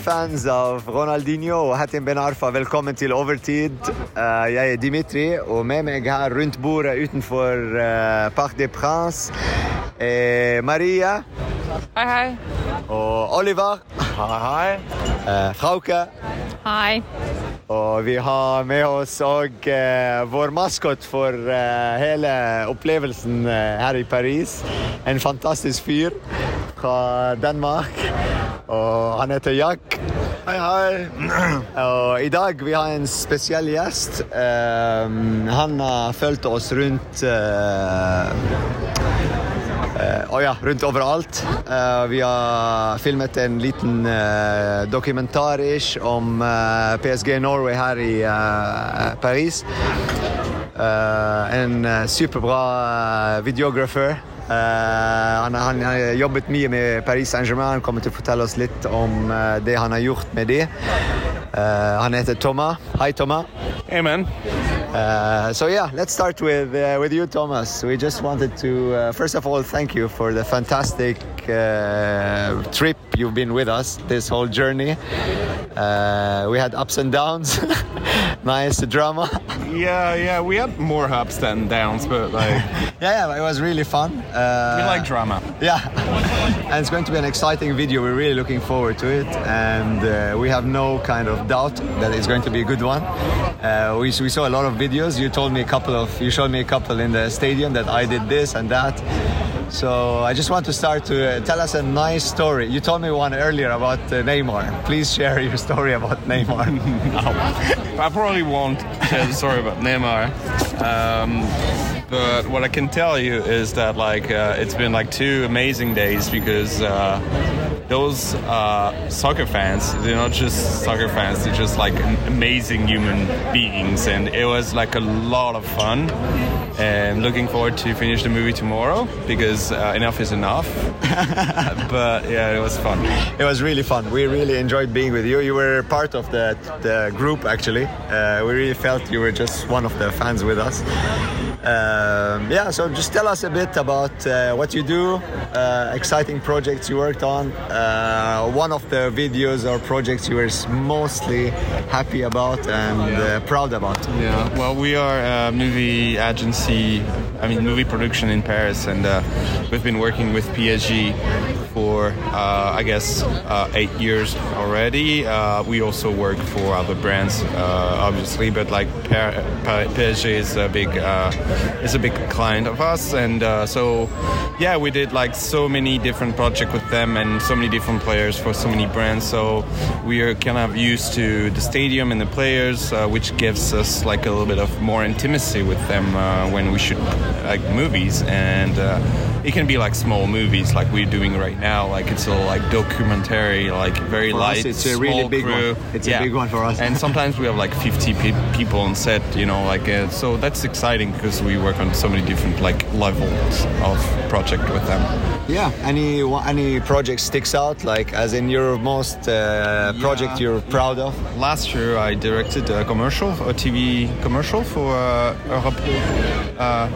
Fans av Ronaldinho og Hatim Ben Arfa, velkommen til Overtid. Eh, jeg er Dimitri, og med meg her rundt bordet utenfor uh, Parc des Princes er Maria Hei, hei. og Oliver. Hei, hei. Uh, Frauke. Hei. Og vi har med oss òg vår maskot for uh, hele opplevelsen uh, her i Paris. En fantastisk fyr fra Danmark. Og han heter Jack. Hei, hei. Og i dag vi har en spesiell gjest. Um, han har fulgt oss rundt uh, Uh, å ja, rundt overalt. Uh, vi har filmet en liten uh, dokumentarisk om uh, PSG Norway her i Paris. En superbra videographer. Eh, han, han har jobbet mye med Paris Saint-Germain. Han kommer til å fortelle oss litt om eh, det han har gjort med det. Eh, han heter Tomas. Hei, Tomas. Man. Uh, so yeah, let's start with uh, with you, Tomas. We just wanted to uh, first of all thank you for the fantastic trip you've been with us this whole journey. Uh, we had ups and downs, nice drama. Yeah, yeah, we had more ups than downs, but like, Yeah, yeah, it was really fun. Uh, we like drama. Yeah, and it's going to be an exciting video. We're really looking forward to it, and uh, we have no kind of doubt that it's going to be a good one. Uh, we, we saw a lot of videos. You told me a couple of, you showed me a couple in the stadium that I did this and that. So I just want to start to uh, tell us a nice story. You told me one earlier about uh, Neymar. Please share your story about Neymar. I probably won't tell the story about Neymar. Um, but what I can tell you is that like uh, it's been like two amazing days because uh, those uh, soccer fans they're not just soccer fans they're just like amazing human beings and it was like a lot of fun and looking forward to finish the movie tomorrow because uh, enough is enough but yeah it was fun It was really fun. We really enjoyed being with you. You were part of the, the group, actually. Uh, we really felt you were just one of the fans with us. Um, yeah, so just tell us a bit about uh, what you do, uh, exciting projects you worked on, uh, one of the videos or projects you were mostly happy about and uh, proud about. Yeah, well, we are a movie agency, I mean, movie production in Paris, and uh, we've been working with PSG for, uh, I guess, uh, eight years already. Uh, we also work for other brands, uh, obviously, but like PSG is a big, uh, is a big client of us, and uh, so yeah, we did like so many different projects with them and so many different players for so many brands. So we are kind of used to the stadium and the players, which gives us like a little bit of more intimacy with them when we shoot like movies and. It can be like small movies like we're doing right now like it's a like documentary like very For us, light it's a really big crew. one. It's a big one for us. and sometimes we have like 50 pe- people on set you know like uh, so that's exciting because we work on so many different like levels of project with them Yeah, any any project sticks out, like as in your most uh, project you're proud of? last year i directed a commercial a tv commercial for uh, Europe uh,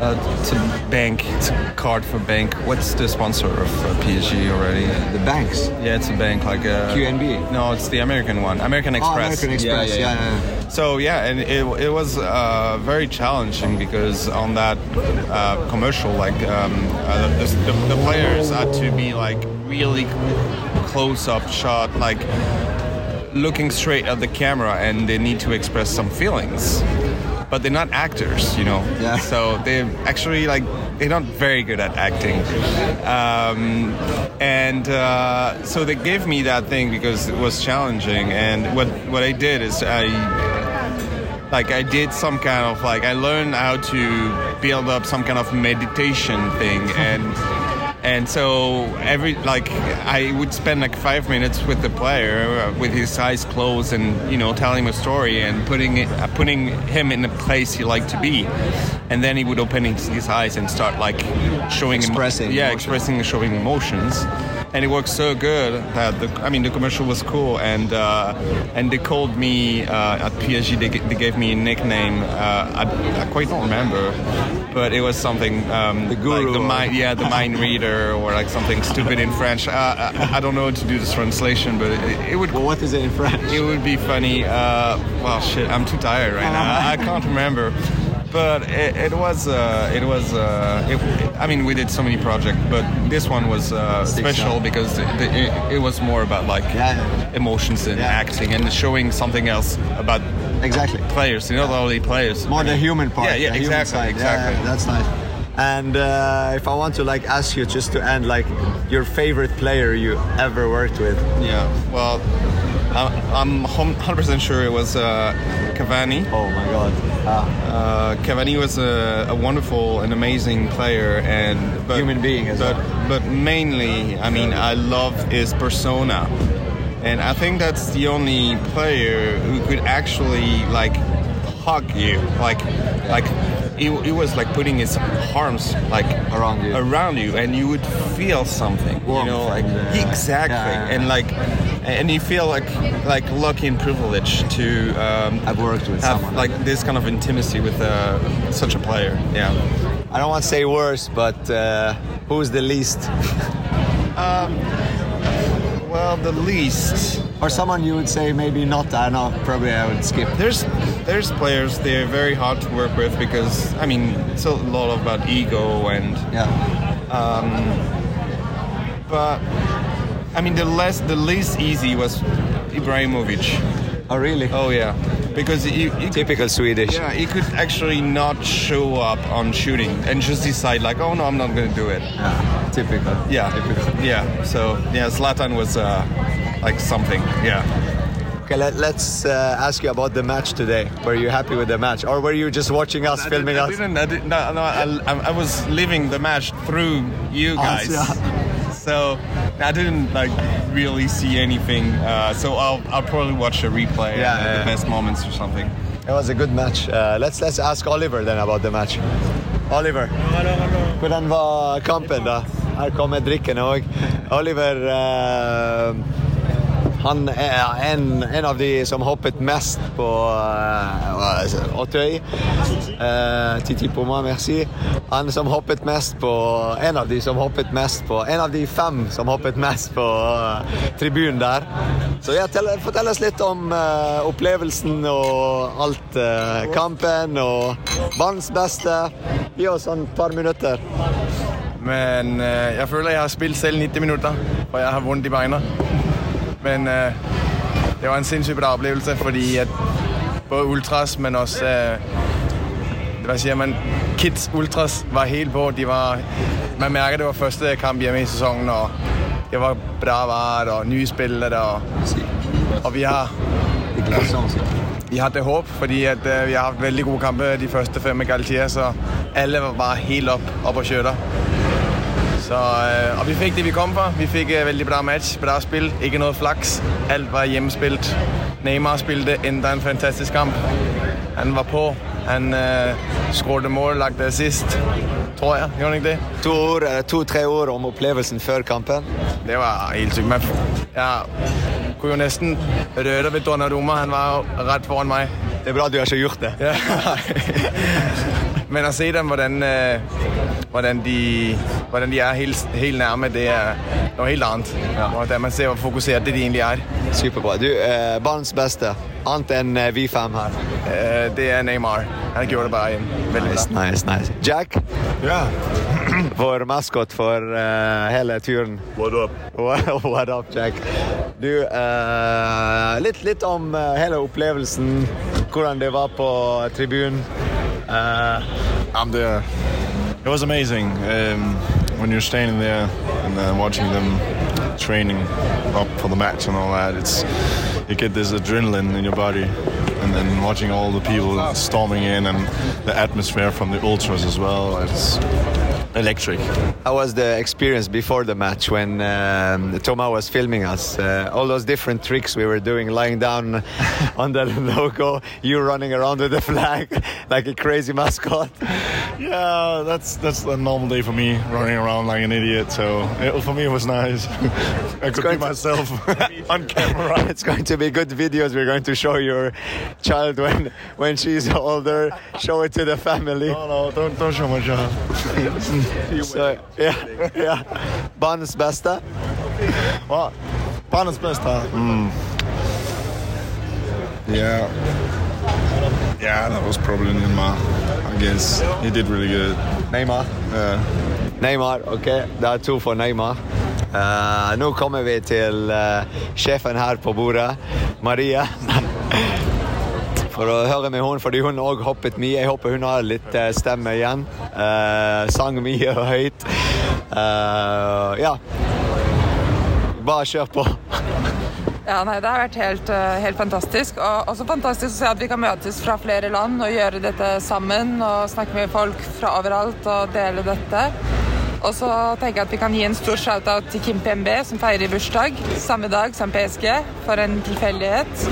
uh, it's a bank it's a card for bank what's the sponsor of uh, psg already The banks. yeah it's a bank like uh, QNB. no it's the american one american Express. Oh, express American Express. Yeah, yeah, yeah. So yeah, and it, it was uh, very challenging because on that uh, commercial, like um, uh, the, the, the players had to be like really close-up shot, like looking straight at the camera, and they need to express some feelings. But they're not actors, you know. Yeah. So they're actually like they're not very good at acting, um, and uh, so they gave me that thing because it was challenging. And what what I did is I like I did some kind of like I learned how to build up some kind of meditation thing and and so every like I would spend like five minutes with the player uh, with his eyes closed and you know telling him a story and putting it uh, putting him in the place he liked to be and then he would open his, his eyes and start like showing Expressing yeah, emotion. expressing and showing emotions. And it worked so good that the, I mean the commercial was cool and uh, and they called me uh, at PSG they, they gave me a nickname uh, I, I quite don't remember but it was something um, The guru like the mind yeah the mind reader or like something stupid in French uh, I, I don't know how to do this translation but it, it would Well, what is it in French? it would be funny. Uh, well, shit, I'm too tired right now. I, I can't remember. But it, it was, uh, it was. Uh, it, I mean, we did so many projects, but this one was uh, special because it, was more about like Yeah. emotions and Yeah. acting and showing something else about Exactly. players, you know, not only players. More the human part. Yeah, yeah, exactly, exactly. Yeah, that's nice. And uh, if I want to like ask you just to end, like your favorite player you ever worked with? Yeah, well, I'm 100% sure it was uh, Cavani. Oh my God. Ah, Uh, Cavani was a, a wonderful and amazing player, and but, Human being as but, well. But mainly, I mean, I love his persona, and I think that's the only player who could actually like hug you, like like he, he was like putting his arms like Around you. around you, and you would feel something, Warmth you know, like uh, exactly, yeah, yeah, and like. And you feel like like lucky and privileged to um, I've worked with have someone like this kind of intimacy with uh, such a player. Yeah. I don't want to say worse, but uh, who's the least? Well, the least Or someone you would say maybe not? I don't know. Probably I would skip. there's there's players they're very hard to work with because I mean it's a lot about ego and Yeah. but I mean the less the least easy was Ibrahimovic. Oh really? Oh yeah, because you, you Typical Swedish. yeah he could actually not show up on shooting and just decide like oh no I'm not gonna do it. Yeah, Typical. Yeah, Typical. yeah. So yeah, Zlatan was uh, like something. Yeah. Okay, let, let's uh, ask you about the match today. Were you happy with the match, or were you just watching us, I filming us? I didn't. I didn't no, no, I, I, was living the match through you Oh, guys. yeah. So I didn't like really see anything. Uh, so I'll, I'll probably watch a replay Yeah, and yeah, the best moments or something. It was a good match. Uh, let's let's ask Oliver then about the match. Oliver, hvordan var kampen da? Her kommer drikken òg. Oliver uh, han er en, en av de som hoppet mest på uh, Auteuil. Uh, Titi på merci. Han som hoppet mest på En av de som hoppet mest på En av de fem som hoppet mest på uh, tribunen der. Så jeg tell, fortell oss litt om uh, opplevelsen og alt. kampen og banens beste. Gi oss sånn et par minutter. Men jeg føler, jeg har spilt selv 90 minutter, og jeg har vondt i beina. Men øh, det var en sinnssykt bra opplevelse fordi at både Ultras, men også, øh, hvad siger man, Kids Ultras var helt på. Var, man merker det var første kamp hjemme i sæsonen, og det var bra varer og nye spillere, og, og vi har vi har det håp, fordi at, uh, vi har haft veldig gode kampe de første fem i Galtier, så alle var bare helt opp, opp og kjører. Så, øh, og vi fikk det, vi kom for. Vi fikk øh, veldig bra match, bra spill. ikke noe flaks. Alt var hjemmespilt. Neymar spilte enda en fantastisk kamp. Han var på. Han uh, skåret mål, lagde assist, tror jeg. Gjorde han ikke det? To ord, to-tre om opplevelsen før kampen. Det var helt sykt. Man, jeg kunne jo nesten røre ved Donnarumma. Han var rett foran meg. Det er bra du har ikke gjort det. Men å se dem, hvordan, øh, hvordan, de, hvordan de er helt, helt nærme, det er noe helt annet. Ja. Og da man ser, hvor fokuserte de egentlig er. Superbra. Du, eh, banens beste. Annet enn eh, vi fem her. Eh, det er Neymar. Han gjorde det bare igjen. Veldig Nice, bra. nice, nice. Jack, Ja, vår maskot for uh, hele turen. what up? What up, Jack? Du, uh, litt, litt om hele opplevelsen. Hvordan det var på tribunen. Eh, I'm there. It was amazing um, when you're standing there and uh, watching them training up for the match and all that. It's you get this adrenaline in your body, and then watching all the people storming in and the atmosphere from the ultras as well. It's electric. How was the experience before the match when um, Tomas was filming us? Uh, all those different tricks we were doing, lying down on the logo, you running around with the flag like a crazy mascot. Yeah, that's that's a normal day for me, running around like an idiot. So it, for me, it was nice. I could be to- myself on camera. It's going to be good videos. We're going to show your child when when she's older. Show it to the family. No, no, don't don't show my job. So, yeah, yeah. Banens besta. What? Barnets best, huh? Mm. Yeah. Yeah, that was probably Neymar. I guess he did really good. Neymar. Yeah. Neymar, ok. Det er to for Neymar. Eh, nå kommer vi til uh, sjefen her på bordet, Maria. For å høre med hun, fordi hun òg hoppet mye. Jeg håper hun har litt uh, stemme igjen. Sang mye og høyt. Ja. Bare kjør på. Ja, nei, Det har vært helt, helt fantastisk. Og også fantastisk å se at vi kan møtes fra flere land og gjøre dette sammen. Og snakke med folk fra overalt og dele dette. Og så tenker jeg at vi kan gi en stor shout-out til Kim PMB, som feirer bursdag samme dag som PSG, for en tilfeldighet.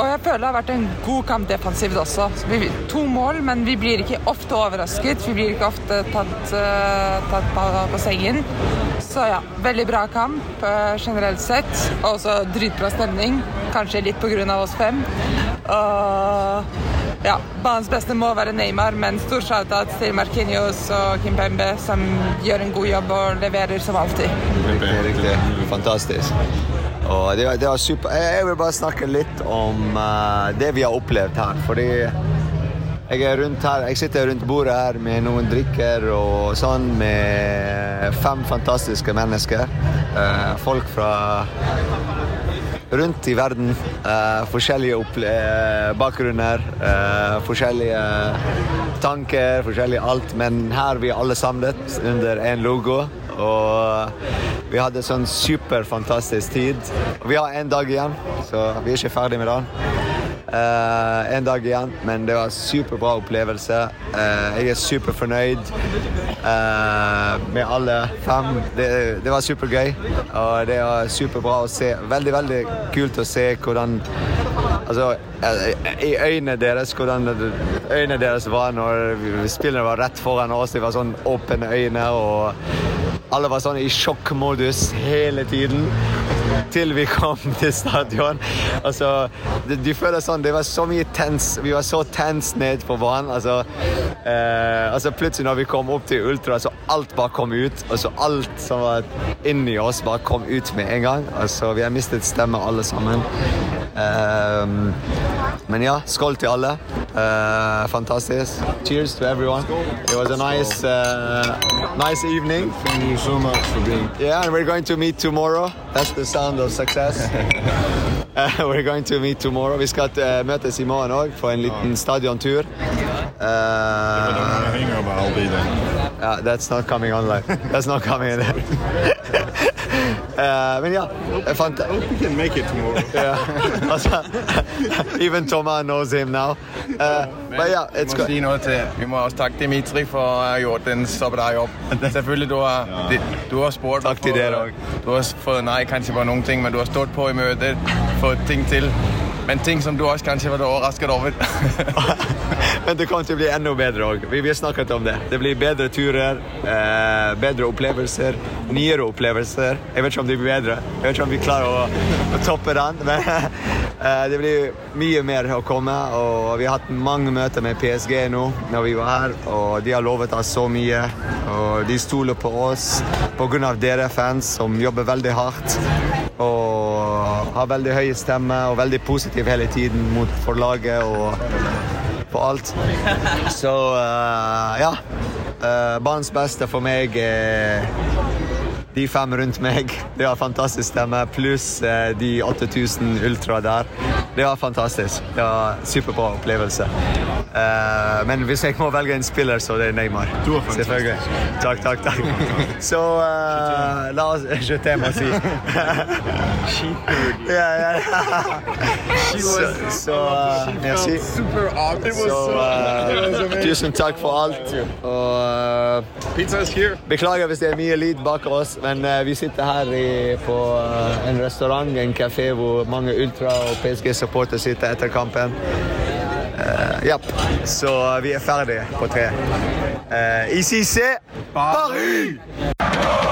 Og jeg føler det har vært en god kamp defensivt også. Så vi, to mål, men vi blir ikke ofte overrasket. Vi blir ikke ofte tatt, eh, tatt på, på sengen. Så ja, veldig bra kamp eh, generelt sett. Og også dritbra stemning. Kanskje litt av oss fem. Og ja, banens beste må være Neymar, men stor shout-out til Marquinhos og Kim Pembe, som gjør en god jobb og leverer som alltid. Riktig, riktig. Fantastisk. Og det, det var super. Jeg vil bare snakke litt om uh, det vi har opplevd her. Fordi jeg er her, jeg sitter rundt bordet her med noen drikker og sånn med fem fantastiske mennesker. Eh, folk fra rundt i verden. Uh, forskjellige eh, bakgrunner, uh, forskjellige tanker, forskjellig alt. Men her vi alle samlet under én logo. Og vi hadde sånn superfantastisk tid. Vi har en dag igjen, så vi er ikke ferdig med det. Eh, en dag igjen, men det var superbra opplevelse. Uh, jeg er superfornøyd uh, med alle fem. Det, det var supergøy, og det var superbra å se. Veldig, veldig kult å se hvordan Altså, i øynene deres, hvordan øynene deres var når spillerne var rett foran oss. De var sånn åpne øyne, og alle var sånn i sjokkmodus hele tiden. Til vi kom til stadion. Altså, du føler sånn Det var så mye tens. Vi var så tens ned på banen. Altså, eh, altså plutselig når vi kom opp til ultra, så alt bare kom ut. Altså alt som var inni oss, bare kom ut med en gang. Altså, vi har mistet stemme alle sammen. Ehm, men ja, skål til alle. Eh, fantastisk. Cheers to everyone. It was a nice, uh, nice evening. Thank you so much for being. Yeah, and we're going to meet tomorrow. That's the sound of success. Uh, we're going to meet tomorrow. Vi skal uh, møtes i morgen òg på en liten stadiontur. Uh, want to hang up. I'll be there. yeah, that's not coming online. That's not coming in. Uh, men ja, jeg fant det i morgen. Thomas Toma him now. nå. men, yeah, vi, må si til, vi må også takke Dimitri for å ha gjort den en sånn jobb. Selvfølgelig, du har, ja. de, du har spurt Takk til dere òg. Du har fått nei kanskje på noen ting, men du har stått på i møter, fått ting til. Men ting, som du også kanskje var overrasket over. Men det til å bli enda bedre òg. Vi, har snakket om det. Det blir bedre turer, eh, bedre opplevelser, nyere opplevelser. Jeg vet ikke om de blir bedre. Jeg vet ikke om vi klarer å, å toppe den. Men det blir mye mer å komme. Og vi har hatt mange møter med PSG nå når vi var her, og de har lovet oss så mye. Og de stoler på oss pga. dere fans som jobber veldig hardt. Og har veldig høye stemmer og veldig positiv hele tiden mot forlaget og på alt. Så uh, ja. Uh, banens beste for meg er de fem rundt meg. Det var fantastisk stemme, pluss eh, de 8000 ultra der. Det var fantastisk. Det var superbra opplevelse. Eh, men hvis jeg må velge en spiller, så det er Neymar. Selvfølgelig. Takk, takk, takk. Så eh, la oss Je t'aime å si. ja, ja. Så, så eh, merci. Så eh, tusen takk for alt. Og Pizza is here. Beklager hvis det er mye lyd bak oss, men vi sitter her i, på en restaurant, en kafé, hvor mange Ultra og PSG-supportere sitter etter kampen. Uh, ja, så vi er ferdige på tre. Uh, ICC c'est Paris!